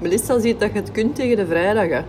Melissa ziet dat je het kunt tegen de vrijdag.